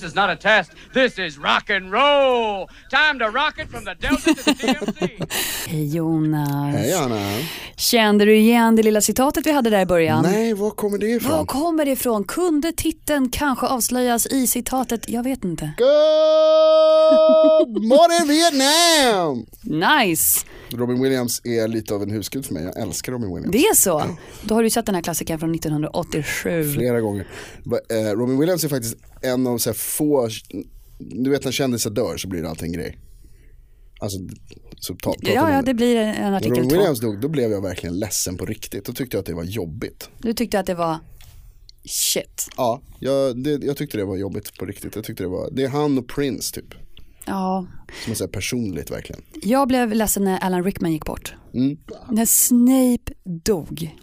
This is not a test. This is rock and roll. Time to rock it from the Delta to the DMC. Hej Jonas. Hej Anna. Kände du igen det lilla citatet vi hade där i början? Nej, var kommer det ifrån? Var kommer det ifrån? Kunde titeln kanske avslöjas i citatet? Jag vet inte. Good morning Vietnam! Nice! Robin Williams är lite av en husgud för mig. Jag älskar Robin Williams. Det är så? Då har du sett den här klassikern från 1987. Flera gånger. Eh, Robin Williams är faktiskt en av så få, du vet när kändisar dör så blir det alltid en grej. Alltså, så ta, om Ja, ja, det. blir en När artikel Robin två. Williams dog, då blev jag verkligen ledsen på riktigt. Då tyckte jag att det var jobbigt. Du tyckte att det var shit. Ja, jag, det, jag tyckte det var jobbigt på riktigt. Jag tyckte det var, det är han och Prince typ. Ja, Som är så personligt verkligen. jag blev ledsen när Alan Rickman gick bort. Mm. När Snape dog.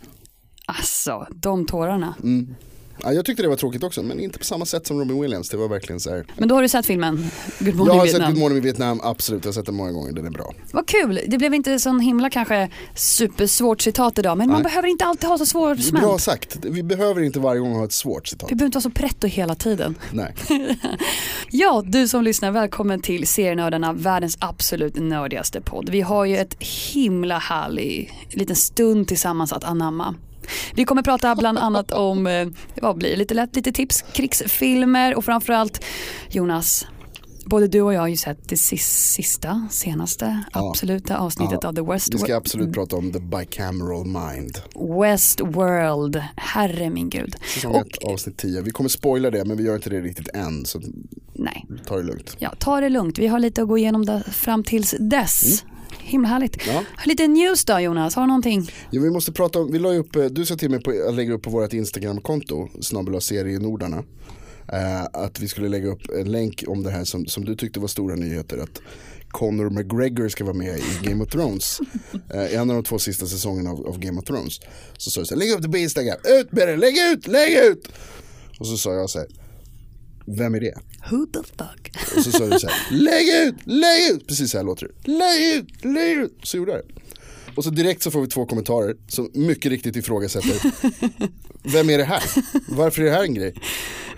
Alltså, de tårarna. Mm. Ja, jag tyckte det var tråkigt också, men inte på samma sätt som Robin Williams. Det var verkligen så här. Men då har du sett filmen Good Jag Morning har sett Vietnam. Good Morning Vietnam, absolut. Jag har sett den många gånger, den är bra. Vad kul, det blev inte sån himla kanske supersvårt citat idag men man Nej. behöver inte alltid ha så är Bra svårsmält. sagt, vi behöver inte varje gång ha ett svårt citat. Vi behöver inte vara så pretto hela tiden. Nej. Ja, du som lyssnar, välkommen till Serienördarna, världens absolut nördigaste podd. Vi har ju ett himla härlig liten stund tillsammans att anamma. Vi kommer prata bland annat om, eh, vad blir lite lätt, lite tips, krigsfilmer och framförallt Jonas, både du och jag har ju sett det sis- sista, senaste, Ja. absoluta avsnittet Ja. av The West, Vi ska absolut prata om the bicameral mind. Westworld. Herre min gud. Säsong Och 1, avsnitt 10. Vi kommer spoila det, men vi gör inte det riktigt än. Så nej, ta det lugnt. ja, ta det lugnt. Vi har lite att gå igenom där fram tills dess. Himla härligt. Ja. Lite news då Jonas, har du någonting? Ja, vi måste prata om, vi la ju upp, eh, du sa till mig på, att lägga upp på vårt Instagramkonto, snabbel serienordarna. Eh, att vi skulle lägga upp en länk om det här som, som du tyckte var stora nyheter. Att Conor McGregor ska vara med i Game of Thrones. Eh, I en av de två sista säsongerna av, av Game of Thrones. Så sa du så här, lägg upp det på Instagram, ut med det, lägg ut, lägg ut! Och så sa jag så här, vem är det? Who the fuck? Och så sa du så här, lägg ut, lägg ut! Precis så här låter det. Lägg ut, lägg ut! Så gjorde jag det. Och så direkt så får vi två kommentarer som mycket riktigt ifrågasätter, vem är det här? Varför är det här en grej?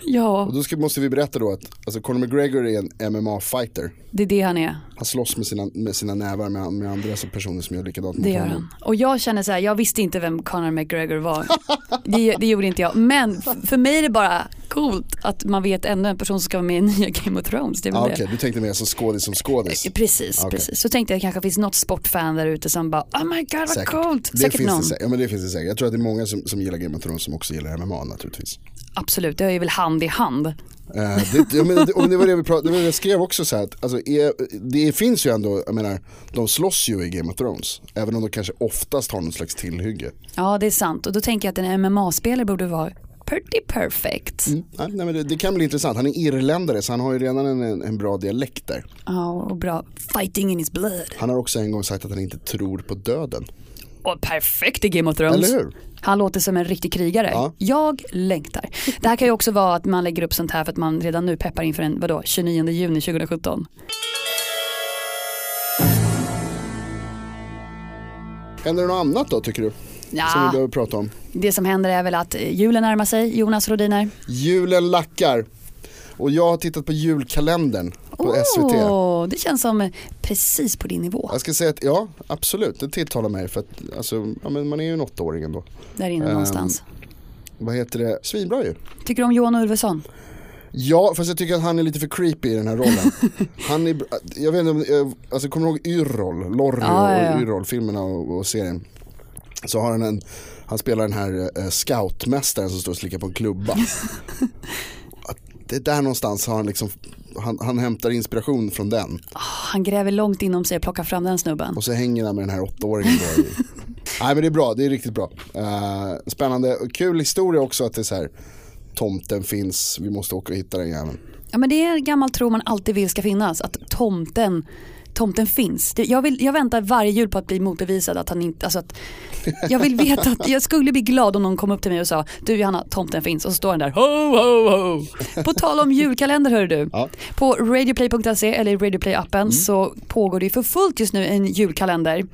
Ja, Och då ska, måste vi berätta då att alltså Conor McGregor är en MMA-fighter. det är det han är. Han slåss med sina, med sina nävar med, med andra personer som gör likadant mot Det gör honom. han. Och jag känner så här, jag visste inte vem Conor McGregor var. Det, det gjorde inte jag. Men för mig är det bara coolt att man vet ännu en person som ska vara med i nya Game of Thrones. Det Ah, det. Okej, du tänkte mer som skådis som skådis. Precis, Okej. precis. Så tänkte jag kanske finns något sportfan där ute som bara, oh my god vad Säkert. coolt. Det Säkert finns någon. det, ja, men det finns det säkert. Jag tror att det är många som, som gillar Game of Thrones som också gillar MMA naturligtvis. Absolut, det är ju väl hand i hand. Eh, det, ja, men, det, det var det vi pratade, det jag skrev också så här att alltså, är, det finns ju ändå, jag menar, de slåss ju i Game of Thrones. Även om de kanske oftast har någon slags tillhygge. Ja, det är sant. Och då tänker jag att en MMA-spelare borde vara pretty perfect. Nej, nej, men det, det kan bli intressant, han är irländare så han har ju redan en, en, en bra dialekt där. Ja, och bra fighting in his blood. Han har också en gång sagt att han inte tror på döden. Och perfekt i Game of Thrones. Han låter som en riktig krigare. Ja. Jag längtar. Det här kan ju också vara att man lägger upp sånt här för att man redan nu peppar inför en, vadå, 29 juni 2017. Händer det något annat då tycker du? Som vi Ja, behöver prata om. det som händer är väl att eh, julen närmar sig, Jonas Rodiner. Julen lackar. Och jag har tittat på julkalendern på SVT. Åh, det känns som eh, precis på din nivå. Jag ska säga att ja, absolut, det tilltalar mig för att alltså, ja, men man är ju en åttaåring ändå. Där inne Ehm, någonstans. Vad heter det? Svinbra ju. Tycker du om Johan Ulveson? Ja, fast jag tycker att han är lite för creepy i den här rollen. Han är, jag vet inte om, jag- alltså kommer du ihåg Yrrol, Lorry Ja, ja, ja. och Yrrol, filmerna och, och serien. Så har han en, han spelar den här eh, scoutmästaren som står och slickar på en klubba. Det är där någonstans har han liksom, han, han hämtar inspiration från den. Han gräver långt inom sig och plockar fram den snubben. Och så hänger han med den här åttaåringen då. Nej men det är bra, det är riktigt bra. Eh, spännande kul historia också att det är så här. Tomten finns, vi måste åka och hitta den jäveln. Ja, men det är en gammal tro man alltid vill ska finnas. Att tomten, tomten finns. Jag, vill, jag väntar varje jul på att bli motbevisad att han inte, alltså att, jag vill veta att jag skulle bli glad om någon kom upp till mig och sa du Johanna, tomten finns och så står han där ho ho ho. På tal om julkalender hör du. Ja. På radioplay.se eller radioplay appen så pågår det för fullt just nu en julkalender.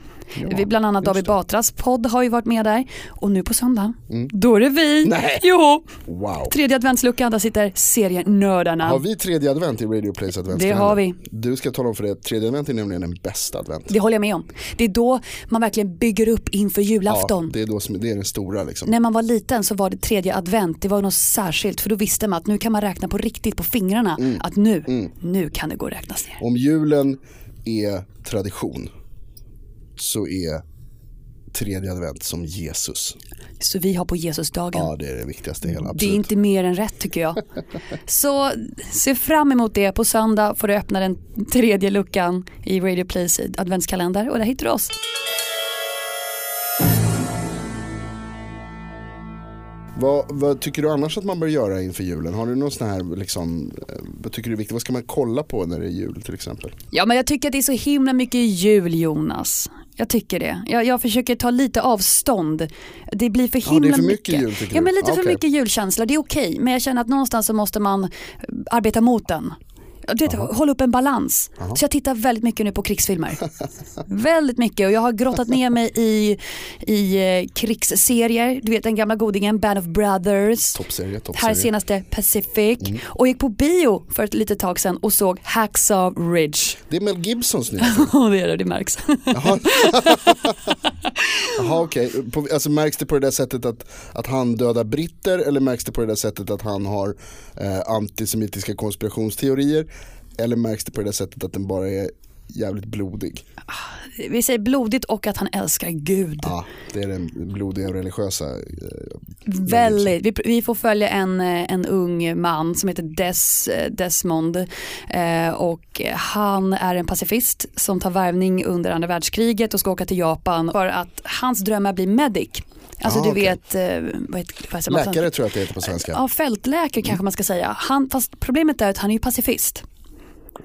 vi, bland annat David Batras podd har ju varit med där och nu på söndag, då är det vi. Nej. Jo, Wow. tredje adventsluckan, där sitter serienördarna. Har vi tredje advent i Radio Plays adventskalender? Det har vi. Du ska tala om för det, tredje advent är nämligen den bästa advent. Det håller jag med om. Det är då man verkligen bygger upp inför julafton. Ja, det är, då som, det är den stora liksom. När man var liten så var det tredje advent, det var något särskilt för då visste man att nu kan man räkna på riktigt på fingrarna Mm. att nu, nu kan det gå att räknas ner. Om julen är tradition så är tredje advent som Jesus. Så vi har på Jesusdagen. Ja det är det viktigaste hela, Det är absolut. inte mer än rätt tycker jag. Så se fram emot det. På söndag får du öppna den tredje luckan i Radio Plays adventskalender och där hittar du oss. Vad, vad tycker du annars att man bör göra inför julen? Har du någon sån här, liksom, eh, vad tycker du är viktigt? Vad ska man kolla på när det är jul till exempel? Ja men jag tycker att det är så himla mycket jul Jonas. Jag tycker det. Jag, jag försöker ta lite avstånd. Det blir för Ja, himla det är för mycket jul, tycker Ja men lite Ja, för mycket julkänsla. Det är okej. Men jag känner att någonstans så måste man eh, arbeta mot den. Du vet, hålla upp en balans. Så jag tittar väldigt mycket nu på krigsfilmer. väldigt mycket och jag har grottat ner mig i, i eh, krigsserier. Du vet den gamla godingen Band of Brothers. Toppserie, Här toppserie. senaste Pacific. Mm. Och gick på bio för ett litet tag sedan och såg Hacksaw Ridge. Det är Mel Gibsons nya film. Det är det, det märks. Jaha, Jaha okej. På- Alltså märks det på det där sättet att, att han dödar britter eller märks det på det där sättet att han har eh, antisemitiska konspirationsteorier? Eller märks det på det sättet att den bara är jävligt blodig? Vi säger blodigt och att han älskar Gud. Ja, det är den blodiga religiösa. Eh, Väldigt. Vi, vi får följa en, eh, en ung man som heter Des, eh, Desmond eh, och han är en pacifist som tar värvning under andra världskriget och ska åka till Japan för att hans dröm är att bli medic. Alltså Ah, du okej. vet, vad heter, vad man? läkare tror jag att det heter på svenska. Ja, fältläkare kanske man ska säga. Han, fast problemet är att han är ju pacifist.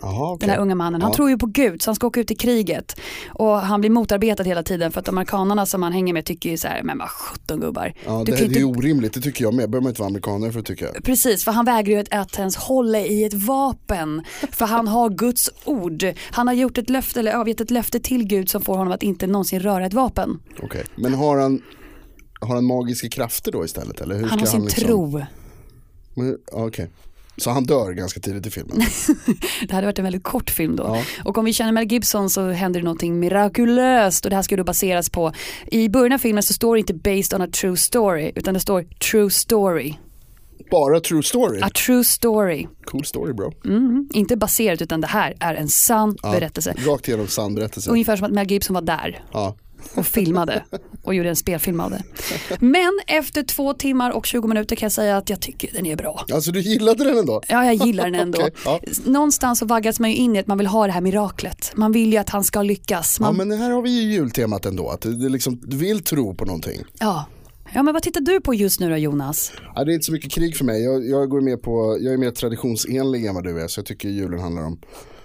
Jaha, okej. Den här unga mannen. Han Ja. tror ju på Gud så han ska åka ut i kriget. Och han blir motarbetad hela tiden för att amerikanerna som han hänger med tycker ju så här, men vad sjutton gubbar. Ja, det, det ju är inte- orimligt, det tycker jag med. behöver man inte vara amerikaner för att tycka. Precis, för han vägrar ju att, ens hålla i ett vapen. För han har Guds ord. Han har gjort ett löfte, eller avgett ett löfte till Gud som får honom att inte någonsin röra ett vapen. Okej. Men har han, har han magiska krafter då istället? Eller hur Han har ska sin liksom... tro. Okej. Så han dör ganska tidigt i filmen? Det hade varit en väldigt kort film då. Ja. Och om vi känner Mel Gibson så händer det någonting mirakulöst och det här ska då baseras på, i början av filmen så står det inte based on a true story utan det står true story. Bara true story? A true story. Cool story bro. Mm, inte baserat utan det här är en sann Ja, berättelse. Rakt igenom sann berättelse. Ungefär som att Mel Gibson var där Ja. Och filmade och gjorde en spelfilm av det. Men efter två timmar och 20 minuter kan jag säga att jag tycker den är bra. Alltså du gillade den ändå? Ja, jag gillar den ändå. Okej, ja. Någonstans så vaggas man ju in i att man vill ha det här miraklet. Man vill ju att han ska lyckas. Ja Man, men här har vi ju jultemat ändå, att du, du, liksom, du vill tro på någonting. ja. ja, men vad tittar du på just nu då Jonas? Ja, det är inte så mycket krig för mig, jag, jag, går med på, jag är mer traditionsenlig än vad du är, så jag tycker julen handlar om,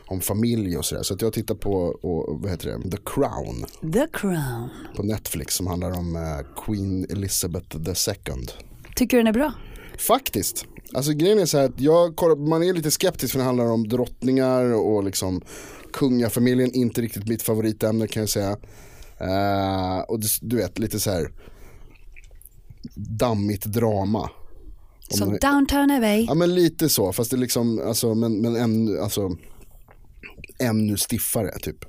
om familj och sådär. Så att jag tittar på, och, vad heter det, The Crown The Crown. på Netflix som handlar om eh, Queen Elizabeth II. Tycker du den är bra? Faktiskt. Alltså grejen är så här att jag, kollar- man är lite skeptisk för det handlar om drottningar och liksom kungafamiljen, inte riktigt mitt favoritämne kan jag säga. Eh, och du, du vet lite så här dammigt drama. Om Som man- Downtown Abbey. Ja men lite så, fast det är liksom, alltså, men, men än, alltså, ännu stiffare typ.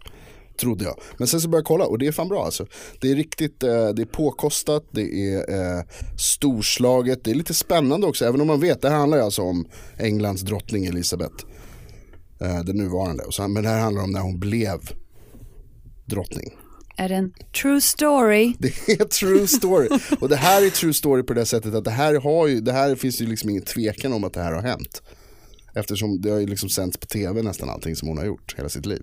Trodde jag. Men sen så började jag kolla och det är fan bra alltså. Det är riktigt, eh, det är påkostat, det är eh, storslaget, det är lite spännande också. Även om man vet, det här handlar ju alltså om Englands drottning Elizabeth. Eh, den nuvarande. Och så, men det här handlar om när hon blev drottning. Är det en true story? Det är true story. Och det här är true story på det sättet att det här, har ju, det här finns ju liksom ingen tvekan om att det här har hänt. Eftersom det har ju liksom sänds på tv nästan allting som hon har gjort hela sitt liv.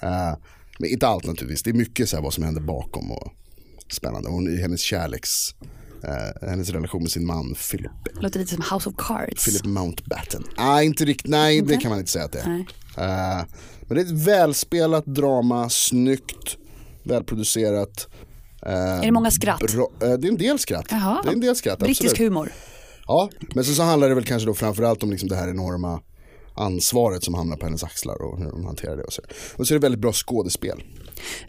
Eh, men inte allt naturligtvis, det är mycket så här vad som händer bakom och spännande. Hon hennes kärleks, eh, hennes relation med sin man Philip, Låter lite som House of Cards. Philip Mountbatten. Nej, inte riktigt, nej det kan man inte säga att det är. Eh, men det är ett välspelat drama, snyggt, välproducerat. eh, Är det många skratt? Bra, det är en del skratt. Jaha. Det är en del skratt, Brittisk absolut. humor. Ja, men så, så handlar det väl kanske då framförallt om liksom det här enorma ansvaret som hamnar på hennes axlar och hur hon hanterar det och så. Och så är det väldigt bra skådespel.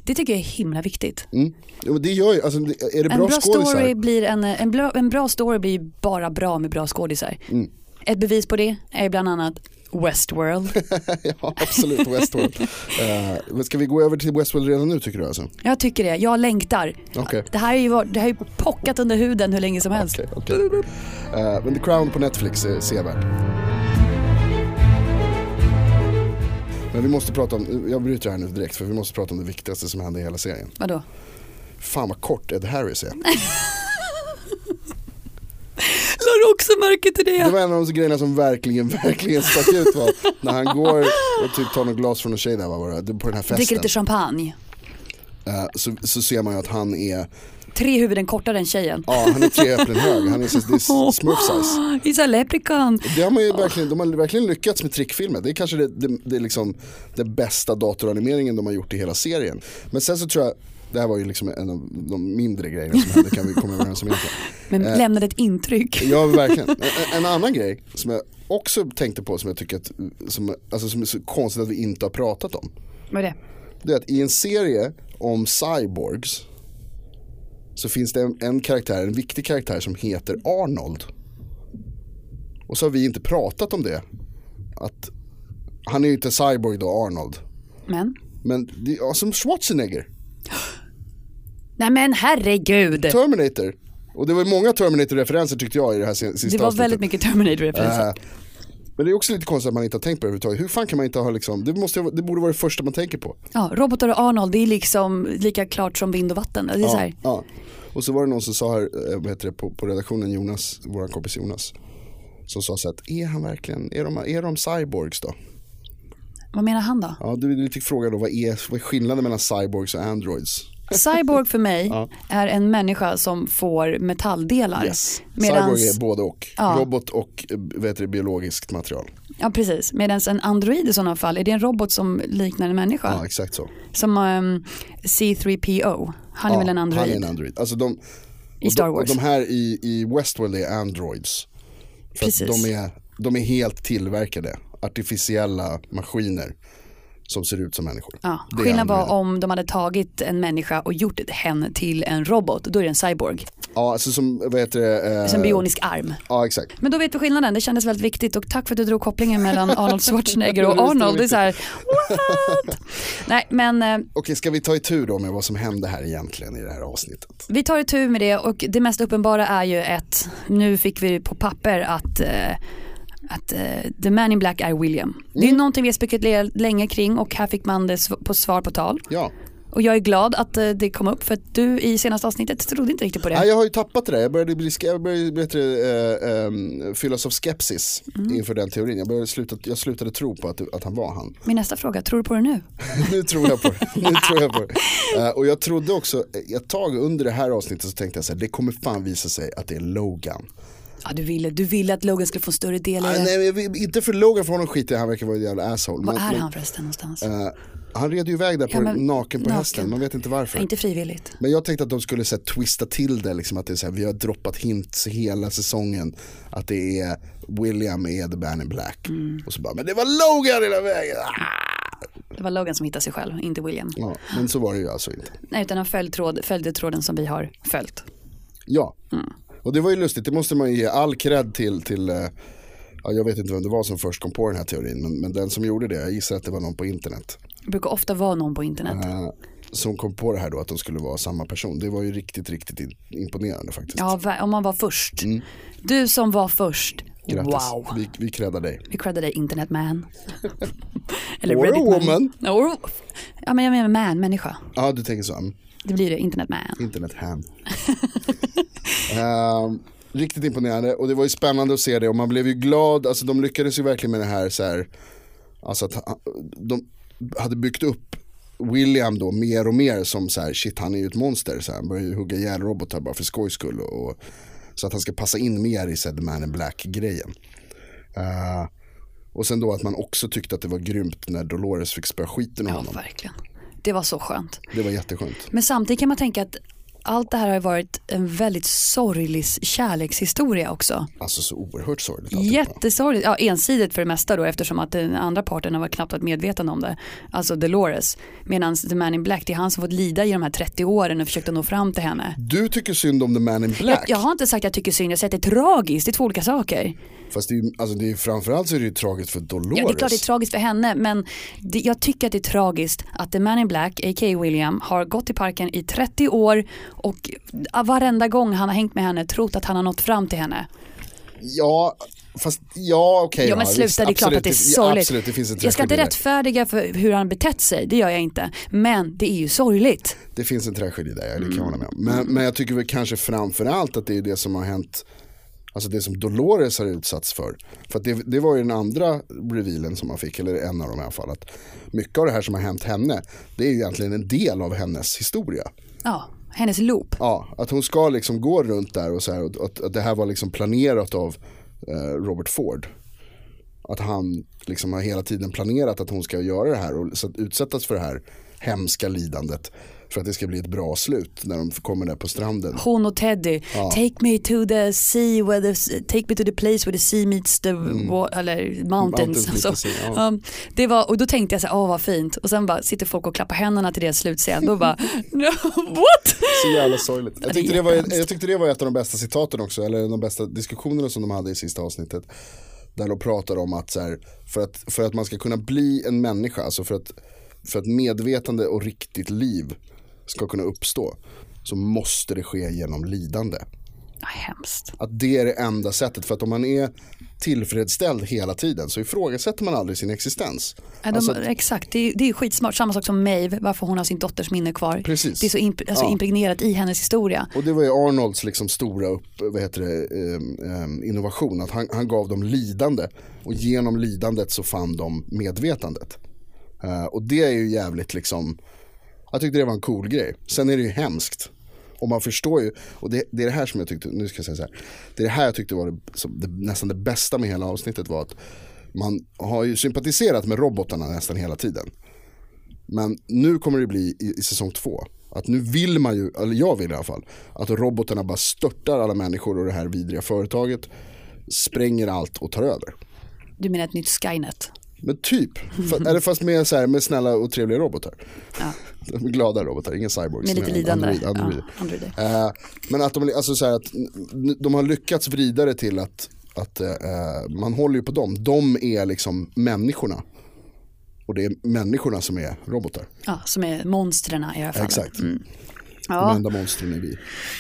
Det tycker jag är himla viktigt. Mm. Jo, det gör ju, alltså, är det En bra, bra, skådisar? story blir en, en, bra, en bra story blir bara bra med bra skådisar. Mm. Ett bevis på det är bland annat Westworld. ja, absolut, Westworld. uh, men ska vi gå över till Westworld redan nu tycker du alltså? Jag tycker det, jag längtar. Okej. Det här är ju, det här är ju pockat under huden hur länge som helst. Okej, okej. Eh, men The Crown på Netflix är sevärd. Men vi måste prata om, jag bryter här nu direkt för vi måste prata om det viktigaste som hände i hela serien. Vadå? Fan vad kort Ed Harris är. Lade också märke till Det det? var en av de grejerna som verkligen, verkligen stack ut var när han går och typ tar något glas från en tjej där var det, på den här Dricker festen. lite champagne. Eh, så, så ser man ju att han är, Tre huvuden kortare än tjejen. ja han är tre äpplen hög, han är så, det är smurf size. He's a leprechaun. Det har man ju verkligen, de har verkligen lyckats med trickfilmer. Det är kanske det, det, det är liksom den bästa datoranimeringen de har gjort i hela serien. Men sen så tror jag, det här var ju liksom en av de mindre grejerna som hände kan vi komma överens om egentligen. Men Eh. lämnade ett intryck. Ja verkligen. En, en annan grej som jag också tänkte på som jag tycker att, som, alltså, som är så konstigt att vi inte har pratat om. Vad är det? Det är att i en serie om cyborgs så finns det en, en karaktär, en viktig karaktär som heter Arnold. Och så har vi inte pratat om det. Att han är ju inte cyborg då, Arnold. Men? Men det ja, som Schwarzenegger, Nej men herregud. Terminator. Och det var många Terminator-referenser tyckte jag i det här sista Det var avsnittet. väldigt mycket Terminator-referenser. Eh, Men det är också lite konstigt att man inte har tänkt på det överhuvudtaget. Hur fan kan man inte ha liksom, det, måste, det borde vara det första man tänker på. Ja, robotar och Arnold, det är liksom lika klart som vind och vatten. Det är så här. Ja. Och så var det någon som sa här, eh, vad heter det, på, på redaktionen, Jonas, vår kompis Jonas. Som sa så att, är han verkligen, är de, är de cyborgs då? Vad menar han då? Ja, du lite fråga då, vad är, vad är skillnaden mellan cyborgs och androids? Cyborg för mig är en människa som får metalldelar. Yes. Medans, Cyborg är både och, Ja. robot och heter det, biologiskt material. Ja precis, medan en android i sådana fall, är det en robot som liknar en människa? Ja, exakt så. Som ehm, C3PO, han är ja, väl en android? Han är en android. Alltså de, I Star de, Wars. Och de här i, i Westworld är androids. För Precis. de är, de är helt tillverkade, artificiella maskiner som ser ut som människor. Ja, Det är skillnad var om de hade tagit en människa och gjort henne till en robot, då är det en cyborg. Ja, alltså som, vad heter det? eh, Som bionisk arm. Ja, exakt. Men då vet vi skillnaden, det kändes väldigt viktigt och tack för att du drog kopplingen mellan Arnold Schwarzenegger och Arnold. Det är så här, what? Nej men eh, Okej, ska vi ta itu då med vad som hände här egentligen i det här avsnittet? vi tar itu med det och det mest uppenbara är ju ett, nu fick vi på papper att eh, att eh, The Man in Black är William. Det är ju någonting vi har spekulerat länge kring och här fick man det på svar på tal. Ja, Och jag är glad att eh, det kom upp för att du i senaste avsnittet trodde inte riktigt på det. Nej, jag har ju tappat det där. Jag började, bli, jag började bättre, eh, eh, fyllas av skepsis Mm. inför den teorin. Jag, började sluta, jag slutade tro på att, att han var han. Min nästa fråga, tror du på det nu? nu tror jag på det. Nu tror jag på det. Eh, och jag trodde också, ett tag under det här avsnittet så tänkte jag så här, det kommer fan visa sig att det är Logan. Ja, du ville, du ville att Logan skulle få en större del i det. nej, inte för Logan, för honom skiter jag han verkar vara en jävla asshole. Var Men- är men, han förresten någonstans? eh, han red ju iväg där på, Ja, men naken på naken. hästen, man vet inte varför. Inte frivilligt. Men jag tänkte att de skulle så här, twista till det, liksom, att det är så här, vi har droppat hints hela säsongen att det är William är the man in black. Mm. Och så bara, men det var Logan hela vägen! Ah! Det var Logan som hittade sig själv, inte William. Ja, men så var det ju alltså inte. Nej, utan en följdtråd, följde tråden som vi har följt. Ja, Mm. Och det var ju lustigt, det måste man ju ge all cred till, till eh, ja, jag vet inte vem det var som först kom på den här teorin, men, men den som gjorde det, jag gissar att det var någon på internet. Det brukar ofta vara någon på internet. Eh, som kom på det här då, att de skulle vara samma person. Det var ju riktigt, riktigt imponerande faktiskt. Ja, om man var först. Du som var först. Mm. Grattis, Wow. vi, vi creddar dig. Vi creddar dig internetman. Eller Or a Reddit man. woman. Or, ja men jag menar man, människa. Ja, du tänker så. Det blir det, internetman. Internet ham. Ehm, riktigt imponerande och det var ju spännande att se det och man blev ju glad, alltså de lyckades ju verkligen med det här så här, alltså att de hade byggt upp William då mer och mer som så här, shit han är ju ett monster, så här, han börjar ju hugga ihjäl robotar bara för skojs skull. Och, och, så att han ska passa in mer i så här, The Man in Black-grejen. Eh, och sen då att man också tyckte att det var grymt när Dolores fick spöa skiten ur Ja, honom. verkligen. Det var så skönt. Det var jätteskönt. Men samtidigt kan man tänka att allt det här har varit en väldigt sorglig kärlekshistoria också. Alltså så oerhört sorgligt. alltihopa. Jättesorgligt, ja ensidigt för det mesta då eftersom att den andra parten har varit knappt varit medveten om det. Alltså Dolores. Medan The Man in Black, det är han som fått lida i de här 30 åren och försökt att nå fram till henne. Du tycker synd om The Man in Black. Jag, jag har inte sagt att jag tycker synd, jag säger att det är tragiskt, det är två olika saker. Fast det är, alltså, det är, framförallt så är det ju tragiskt för Dolores. Ja, det är klart det är tragiskt för henne men det, jag tycker att det är tragiskt att The Man in Black, a.k.a. William, har gått i parken i 30 år och varenda gång han har hängt med henne trott att han har nått fram till henne. Ja, fast ja okej. Ja men sluta, visst, det är klart att det är sorgligt. absolut, det finns en jag ska inte rättfärdiga för hur han betett sig, det gör jag inte. Men det är ju sorgligt. Det finns en tragedi där, det kan jag Mm. hålla med om. Men, men jag tycker väl kanske framförallt att det är det som har hänt, alltså det som Dolores har utsatts för. För att det, det var ju den andra revealen som man fick, eller en av dem i alla fall. Att mycket av det här som har hänt henne, det är ju egentligen en del av hennes historia. Ja, hennes loop. Ja, att hon ska liksom gå runt där och så här, och att, att det här var liksom planerat av eh, Robert Ford. Att han liksom har hela tiden planerat att hon ska göra det här och så att utsättas för det här hemska lidandet. För att det ska bli ett bra slut när de kommer där på stranden. Hon och Teddy, take me to the sea, where the, take me to the place where the sea meets the wa- eller mountains. Mm. Mountains Alltså, ja. um, det var, och då tänkte jag så här, åh vad fint. Och sen bara sitter folk och klappar händerna till deras slutscen. Då bara, no, what? Så jävla sorgligt. Jag tyckte det, var, jag tyckte det var ett av de bästa citaten också, eller de bästa diskussionerna som de hade i sista avsnittet. Där de pratar om att, så här, för att för att man ska kunna bli en människa, alltså för att, för att medvetande och riktigt liv ska kunna uppstå, så måste det ske genom lidande. Ja, hemskt. Att det är det enda sättet, för att om man är tillfredsställd hela tiden så ifrågasätter man aldrig sin existens. Ja, de, Alltså, exakt, det är, det är skitsmart. Samma sak som Maeve, varför hon har sin dotters minne kvar. Precis. Det är så imp- alltså Ja. impregnerat i hennes historia. Och det var ju Arnolds liksom stora upp, vad heter det, eh, innovation, att han, han gav dem lidande och genom lidandet så fann de medvetandet. Eh, och det är ju jävligt liksom, jag tyckte det var en cool grej. Sen är det ju hemskt. Och man förstår ju, och det, det är det här som jag tyckte, nu ska jag säga så här, det är det här jag tyckte var det, det, nästan det bästa med hela avsnittet var att man har ju sympatiserat med robotarna nästan hela tiden. Men nu kommer det bli i, i säsong två. Att nu vill man ju, eller jag vill i alla fall, att robotarna bara störtar alla människor och det här vidriga företaget. Spränger allt och tar över. Du menar ett nytt Skynet? Men typ, eller fast med, så här, med snälla och trevliga robotar. Ja. Med glada robotar, inga cyborgs. Med lite lidande. Android, androider. Ja, androider. Eh, men att de, alltså så här, att de har lyckats vrida det till att, att eh, man håller ju på dem. De är liksom människorna. Och det är människorna som är robotar. Ja, som är monstren i det här fallet. Exakt. Mm. De Ja, enda monstren är vi.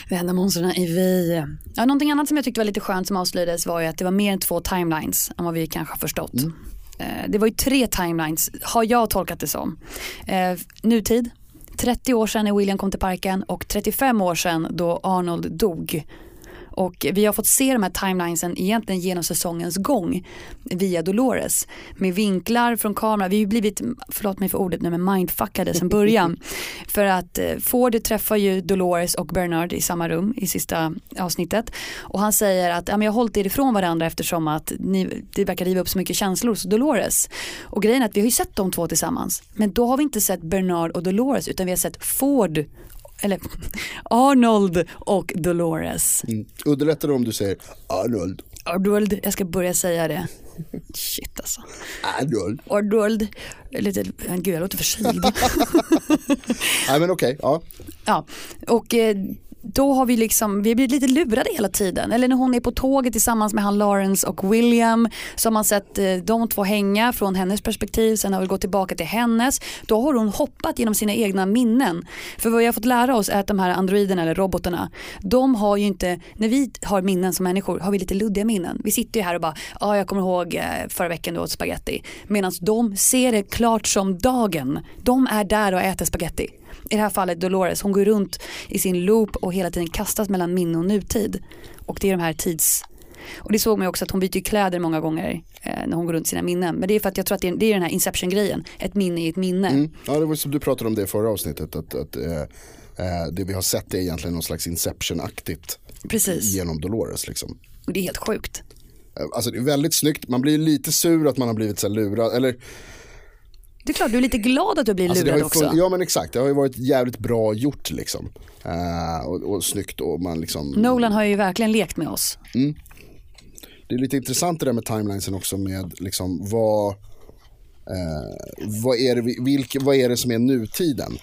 de enda monstren är vi. Ja, någonting annat som jag tyckte var lite skönt som avslöjades var ju att det var mer än två timelines än vad vi kanske har förstått. Eh, Eh, det var ju tre timelines, har jag tolkat det som. Eh, nutid, 30 år sedan när William kom till parken och 35 år sedan då Arnold dog. Och vi har fått se de här timelinesen egentligen genom säsongens gång via Dolores. Med vinklar från kameran. Vi har ju blivit, förlåt mig för ordet nu, men mindfuckade sedan början. för att eh, Ford träffar ju Dolores och Bernard i samma rum i sista avsnittet. Och han säger att ja, men jag har hållit er ifrån varandra eftersom att ni, det verkar riva upp så mycket känslor hos Dolores. Och grejen är att vi har ju sett de två tillsammans. Men då har vi inte sett Bernard och Dolores utan vi har sett Ford eller Arnold och Dolores. Mm. Underlättar det om du säger Arnold, Arnold, jag ska börja säga det. Shit alltså. Arnold. Arnold, lite, gud jag låter förkyld. Nej men okej, ja. ja, och eh, då har vi liksom, vi har blivit lite lurade hela tiden. Eller när hon är på tåget tillsammans med han Lawrence och William så har man sett eh, de två hänga från hennes perspektiv, sen har vi gått tillbaka till hennes. Då har hon hoppat genom sina egna minnen. För vad vi har fått lära oss är att de här androiderna eller robotarna, de har ju inte, när vi har minnen som människor har vi lite luddiga minnen. Vi sitter ju här och bara, ja ah, jag kommer ihåg eh, förra veckan du åt spaghetti. Medan de ser det klart som dagen. De är där och äter spaghetti. I det här fallet Dolores, hon går runt i sin loop och hela tiden kastas mellan minne och nutid. Och det är de här tids, Och det såg man ju också att hon byter kläder många gånger eh, när hon går runt sina minnen. Men det är för att jag tror att det är, det är den här Inception-grejen. Ett minne är ett minne. Mm. Ja, det var som du pratade om det i förra avsnittet. Att, att eh, eh, det vi har sett är egentligen någon slags Inception-aktigt Precis. genom Dolores. Liksom. Och det är helt sjukt. Eh, Alltså det är väldigt snyggt, man blir lite sur att man har blivit så lurad. Eller, Det är klart, du är lite glad att du blir alltså lurad också. ja men exakt, det har ju varit jävligt bra gjort liksom. Eh, och, och snyggt och man liksom. Nolan har ju verkligen lekt med oss. Det är lite intressant det där med timelinesen också med liksom vad, eh, vad, är det, vi- vilka, vad är det som är nutiden?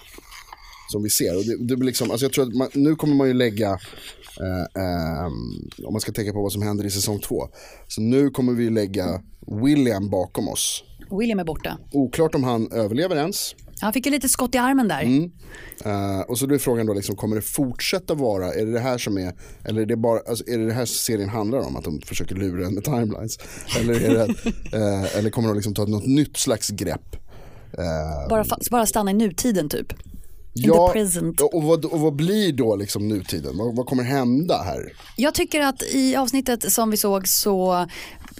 Som vi ser. Och det, det blir liksom, alltså jag tror att man, nu kommer man ju lägga, eh, ehm, om man ska tänka på vad som händer i säsong två. Så nu kommer vi lägga William bakom oss. William är borta. Oklart om han överlever ens. Han fick ju lite skott i armen där. Mm. Eh, och så då är frågan då, liksom, kommer det fortsätta vara, är det det här som är, eller är det, bara, alltså, är det det här serien handlar om, att de försöker lura en med timelines? Eller, är det, eh, eller kommer de liksom ta något nytt slags grepp? Eh, Bara, bara stanna i nutiden typ. In ja, och vad, och vad blir då liksom nutiden? Vad, vad kommer hända här? Jag tycker att i avsnittet som vi såg så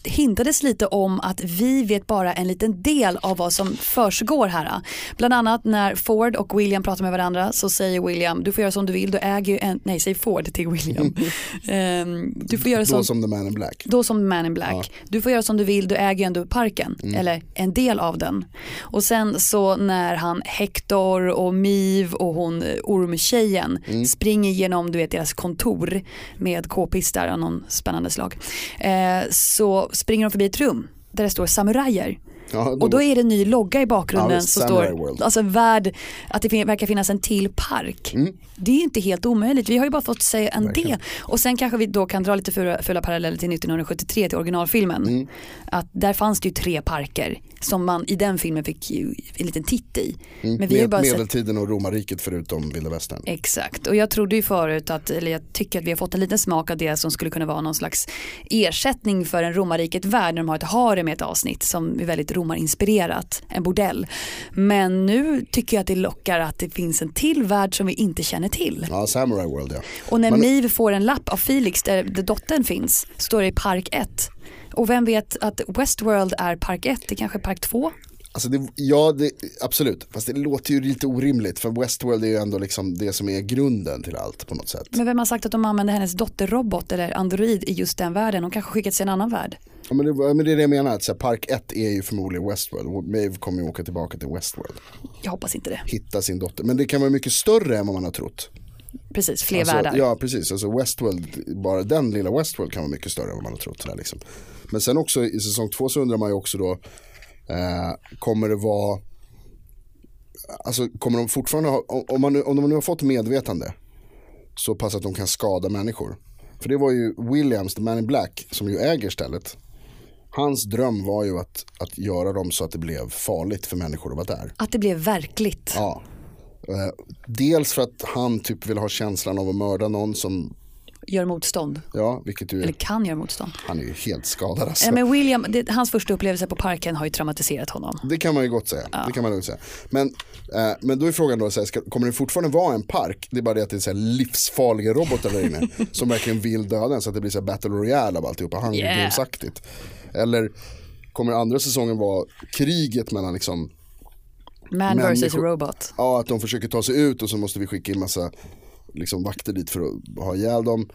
hintades lite om att vi vet bara en liten del av vad som försiggår här. Bland annat när Ford och William pratar med varandra så säger William du får göra som du vill, du äger ju en, nej säger Ford till William. Ehm, du får göra Då som, som The Man in Black. då som Man in Black. Du får göra som du vill, du äger ju ändå parken. Mm. Eller en del av den. Och sen så när han Hector och Miv och hon eh, ormtjejen Mm. springer genom du vet, deras kontor med k-pistar av någon spännande slag. Eh, så springer de förbi ett rum där det står samurajer. Ja, Och då är det en ny logga i Ja, bakgrunden visst, som står, World. alltså värld, att det verkar finnas en till park. Mm. Det är ju inte helt omöjligt, vi har ju bara fått se en del. Och sen kanske vi då kan dra lite fula, fula paralleller till 1973 till originalfilmen. Mm. Att där fanns det ju tre parker som man i den filmen fick ju en liten titt i. Men vi Med, bara sett medeltiden och romarriket förutom vilda västern. Exakt, och jag trodde ju förut att, eller jag tycker att vi har fått en liten smak av det som skulle kunna vara någon slags ersättning för en romarriket värld när de har ett harem i ett avsnitt som är väldigt romarinspirerat, en bordell. Men nu tycker jag att det lockar att det finns en till värld som vi inte känner till. Ja, Samurai World ja. Och när Men- Miv får en lapp av Felix där, där dottern finns, står det i park 1. Och vem vet att Westworld är park 1, det kanske är park 2? Alltså det, ja, det, absolut. Fast det låter ju lite orimligt för Westworld är ju ändå liksom det som är grunden till allt på något sätt. Men vem har sagt att de använder hennes dotterrobot eller android i just den världen? Hon kanske skickats till en annan värld. Ja, men, det, men det är det jag menar, att så här, Park 1 är ju förmodligen Westworld. Maeve kommer ju åka tillbaka till Westworld. Jag hoppas inte det. Hitta sin dotter. Men det kan vara mycket större än vad man har trott. Precis, fler Alltså, världar. ja precis, alltså Westworld, bara den lilla Westworld kan vara mycket större än vad man har trott. Där, liksom. Men sen också i säsong två så undrar man ju också då, kommer det vara, alltså kommer de fortfarande ha, om, man, nu- om de nu har fått medvetande så pass att de kan skada människor. För det var ju Williams, the man in black, som ju äger stället. Hans dröm var ju att, att göra dem så att det blev farligt för människor att vara där. Att det blev verkligt. Ja. Eh, dels för att han typ vill ha känslan av att mörda någon som, Gör motstånd. ja, vilket ju, Eller kan göra motstånd. han är ju helt skadad alltså. Ja, men William, det, hans första upplevelse på parken har ju traumatiserat honom. Det kan man ju gott säga. Det kan man lugnt säga. Men, eh, men då är frågan då, så här, ska, kommer det fortfarande vara en park? Det är bara det att det är så här livsfarliga robotar där inne som verkligen vill döda en så att det blir så här battle royale av alltihopa, Hunger Yeah. Games-aktigt. Eller kommer andra säsongen vara kriget mellan liksom, Man versus Människor- robot. ja att de försöker ta sig ut och så måste vi skicka in massa liksom, vakter dit för att ha ihjäl dem.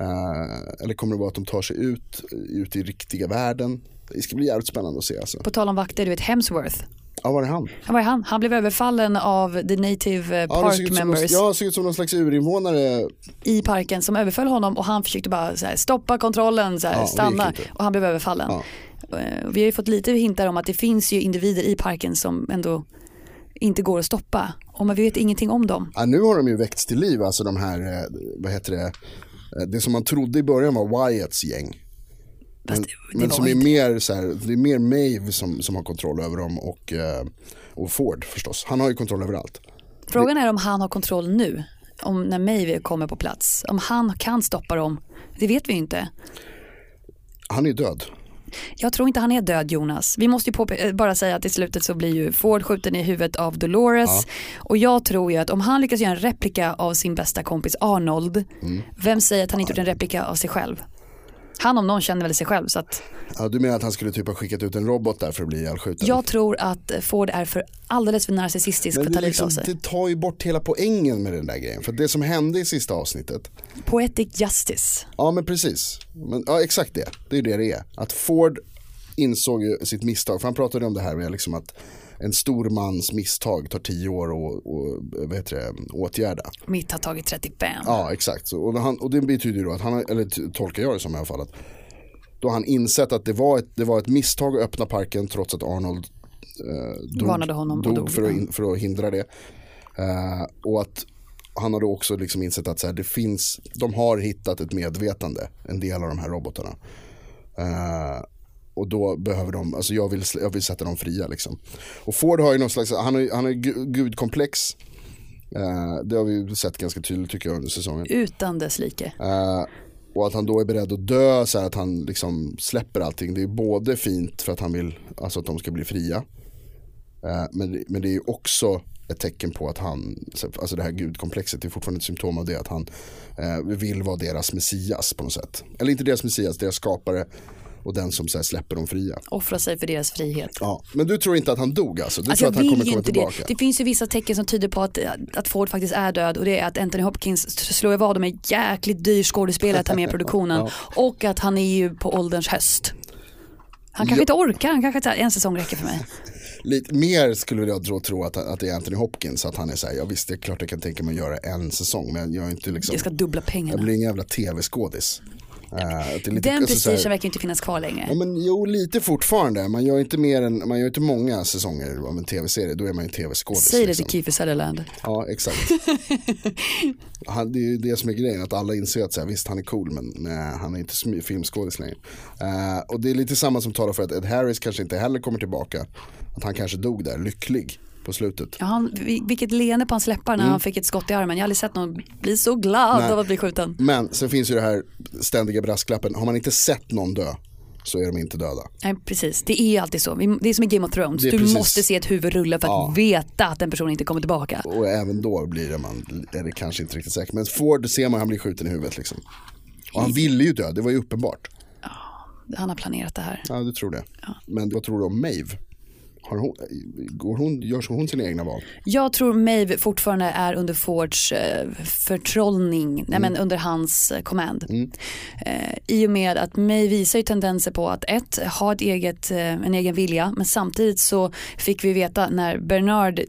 Eh, eller kommer det vara att de tar sig ut, ut i riktiga världen? Det ska bli jävligt spännande att se alltså. På tal om vakter, du vet Hemsworth. Ja, var är han? Han var han. Han blev överfallen av the native eh, Ja, park ut som någon, members ja, ser ut som någon slags urinvånare. i parken som överföll honom och han försökte bara så här, stoppa kontrollen, så här, Ja, stanna och han blev överfallen. Ja. Eh, Vi har ju fått lite hintar om att det finns ju individer i parken som ändå inte går att stoppa. Och vi vet ingenting om dem. Ja, nu har de ju väckts till liv, alltså de här, eh, vad heter det, Eh, det som man trodde i början var Wyatts gäng. Men, det, men som är inte. mer, så här, det är mer Maeve som, som har kontroll över dem och, eh, och Ford förstås. Han har ju kontroll över allt. Frågan är om han har kontroll nu. Om när Maeve kommer på plats. Om han kan stoppa dem. Det vet vi ju inte. Han är död. Jag tror inte han är död Jonas. Vi måste ju eh, bara säga att i slutet så blir ju Ford skjuten i huvudet av Dolores. Och jag tror ju att om han lyckas göra en replika av sin bästa kompis Arnold. Mm. Vem säger att han inte gjort en replika av sig själv? Han om någon känner väl sig själv så att Ja, du menar att han skulle typ ha skickat ut en robot där för att bli ihjälskjuten? jag tror att Ford är för alldeles för narcissistisk för att ta livet av liksom, sig. det tar ju bort hela poängen med den där grejen. För det som hände i sista avsnittet, Poetic justice. ja men precis, men, ja exakt det, det är det det är. Att Ford insåg ju sitt misstag, för han pratade om det här med liksom att en stor mans misstag tar tio år att och, vad heter det, åtgärda. Mitt har tagit 35. Ja exakt, så, och, han, och det betyder ju då att han, eller tolkar jag det som i alla fall, att då han insett att det var ett, det var ett misstag att öppna parken trots att Arnold eh, dog, Varnade honom dog, dog, för, att, in- för att hindra det. Eh, och att han har då också liksom insett att så här, det finns, de har hittat ett medvetande, en del av de här robotarna. Eh, och då behöver de, alltså jag vill, jag vill sätta dem fria liksom. Och Ford har ju någon slags, han har, han har gudkomplex. Eh, det har vi ju sett ganska tydligt tycker jag under säsongen. Utan dess like. Eh, och att han då är beredd att dö, så här att han liksom släpper allting. Det är både fint för att han vill alltså att de ska bli fria. Eh, men, men det är också ett tecken på att han, alltså det här gudkomplexet är fortfarande ett symptom av det. Att han vill vara deras messias på något sätt. Eller inte deras messias, deras skapare och den som så släpper dem fria. Offra sig för deras frihet. Ja. Men du tror inte att han dog alltså? Du Alltså tror jag att han kommer komma tillbaka? det. Det finns ju vissa tecken som tyder på att, att Ford faktiskt är död och det är att Anthony Hopkins slår ju vad om en jäkligt dyr skådespelare att ta med i produktionen och att han är ju på ålderns höst. Han kanske Ja. inte orkar, han kanske inte, en säsong räcker för mig. Lite mer skulle jag tro, tro att, att det är Anthony Hopkins. Att han är så här, ja visst det är klart jag kan tänka mig att göra en säsong. Men jag är inte liksom, Jag ska dubbla jag pengarna. blir ingen jävla tv-skådis. Är lite- Den alltså prestigen verkar inte finnas kvar längre. Ja men jo lite fortfarande, man gör inte mer än, man gör inte många säsonger av en tv-serie, då är man ju tv-skådis. Säg det liksom. till Kiefer Sutherland. Ja exakt. han, det är ju det som är grejen, att alla inser att så här, visst han är cool men nej, han är inte filmskådis längre. Eh, och det är lite samma som talar för att Ed Harris kanske inte heller kommer tillbaka. Att han kanske dog där, lycklig på slutet. Ja, han, vi- vilket leende på hans läppar när han fick ett skott i armen. Jag har aldrig sett någon bli så glad Nej. av att bli skjuten. Men sen finns ju det här ständiga brasklappen, har man inte sett någon dö så är de inte döda. Nej, precis, det är alltid så. Det är som i Game of Thrones. Du precis- måste se ett huvud rulla för att Ja. veta att den personen inte kommer tillbaka. Och även då blir det man, är det kanske inte riktigt säkert. Men Ford ser man han blir skjuten i huvudet liksom. Och han ville ju dö, det var ju uppenbart. Han har planerat det här. Ja, du tror det. Men vad tror du om Maeve? Har hon, går hon, gör hon sina egna val? Jag tror Maeve fortfarande är under Fords eh, förtrollning, nej Mm. men under hans eh, command. Eh, I och med att Maeve visar ju tendenser på att ett, ha ett eget, eh, en egen vilja men samtidigt så fick vi veta när Bernard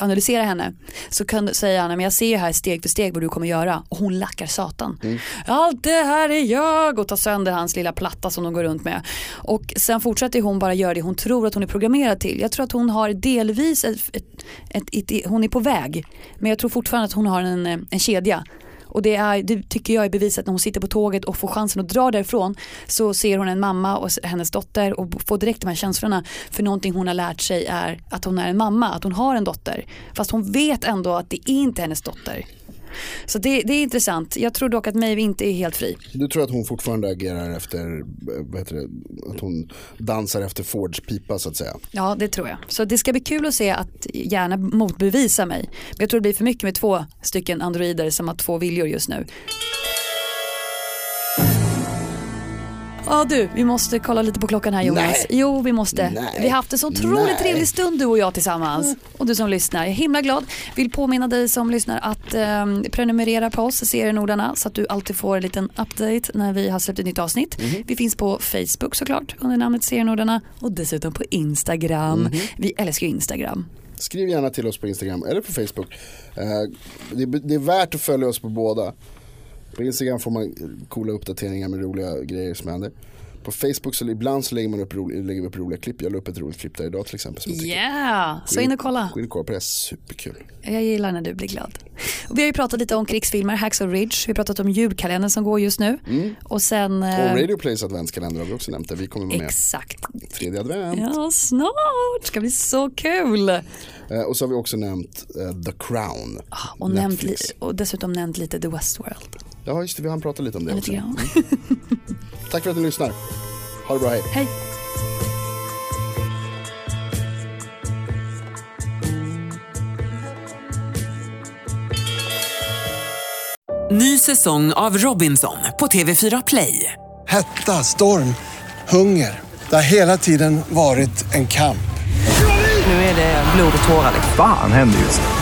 analyserar henne så kan säga han, men jag ser här steg för steg vad du kommer göra och hon lackar satan. Allt det här är jag och tar sönder hans lilla platta som de går runt med. Och sen fortsätter hon bara göra det hon tror att hon är programmerad till. Jag tror att hon har delvis, ett, ett, ett, ett, hon är på väg men jag tror fortfarande att hon har en, eh, en kedja. Och det, är, det tycker jag är bevisat när hon sitter på tåget och får chansen att dra därifrån så ser hon en mamma och hennes dotter och får direkt de här känslorna för någonting hon har lärt sig är att hon är en mamma, att hon har en dotter. Fast hon vet ändå att det är inte hennes dotter. Så det, det är intressant. Jag tror dock att Maeve inte är helt fri. Du tror att hon fortfarande agerar efter, eh, vad heter det, att hon dansar efter Fords pipa så att säga. Ja, det tror jag. Så det ska bli kul att se att gärna motbevisa mig. Men jag tror det blir för mycket med två stycken androider som har två viljor just nu. Ja du, vi måste kolla lite på klockan här Jonas. Nej. Jo, vi måste. Nej. Vi har haft en så otroligt Nej. trevlig stund du och jag tillsammans. Och du som lyssnar, jag är himla glad. Vill påminna dig som lyssnar att ehm, prenumerera på oss, Serienordarna, så att du alltid får en liten update när vi har släppt ett nytt avsnitt. Mhm. Vi finns på Facebook såklart under namnet Serienordarna och dessutom på Instagram. Mhm. Vi älskar ju Instagram. Skriv gärna till oss på Instagram eller på Facebook. Eh, det är värt att följa oss på båda. På Instagram får man coola uppdateringar med roliga grejer som händer. På Facebook så ibland så lägger, man upp, ro- lägger vi upp roliga klipp. Jag la upp ett roligt klipp där idag till exempel. Som Yeah, så in och kolla. Gå in och kolla på det, superkul. Jag gillar när du blir glad. Och vi har ju pratat lite om krigsfilmer, Hacksaw Ridge, vi har pratat om julkalendern som går just nu. Och sen... eh, Och Radio Plays adventskalender har vi också nämnt där vi kommer med. Exakt. Tredje advent. Ja, snart ska bli så kul. Eh, och så har vi också nämnt eh, The Crown. Och, nämnt, och dessutom nämnt lite The Westworld. Ja just det, vi har pratat lite om det Lite också. grann. Tack för att ni lyssnar. Ha det bra, hej. Hej. Ny säsong av Robinson på TV4 Play. Hetta, storm, hunger. Det har hela tiden varit en kamp. Nu är det blod och tårar. liksom. Fan händer just nu.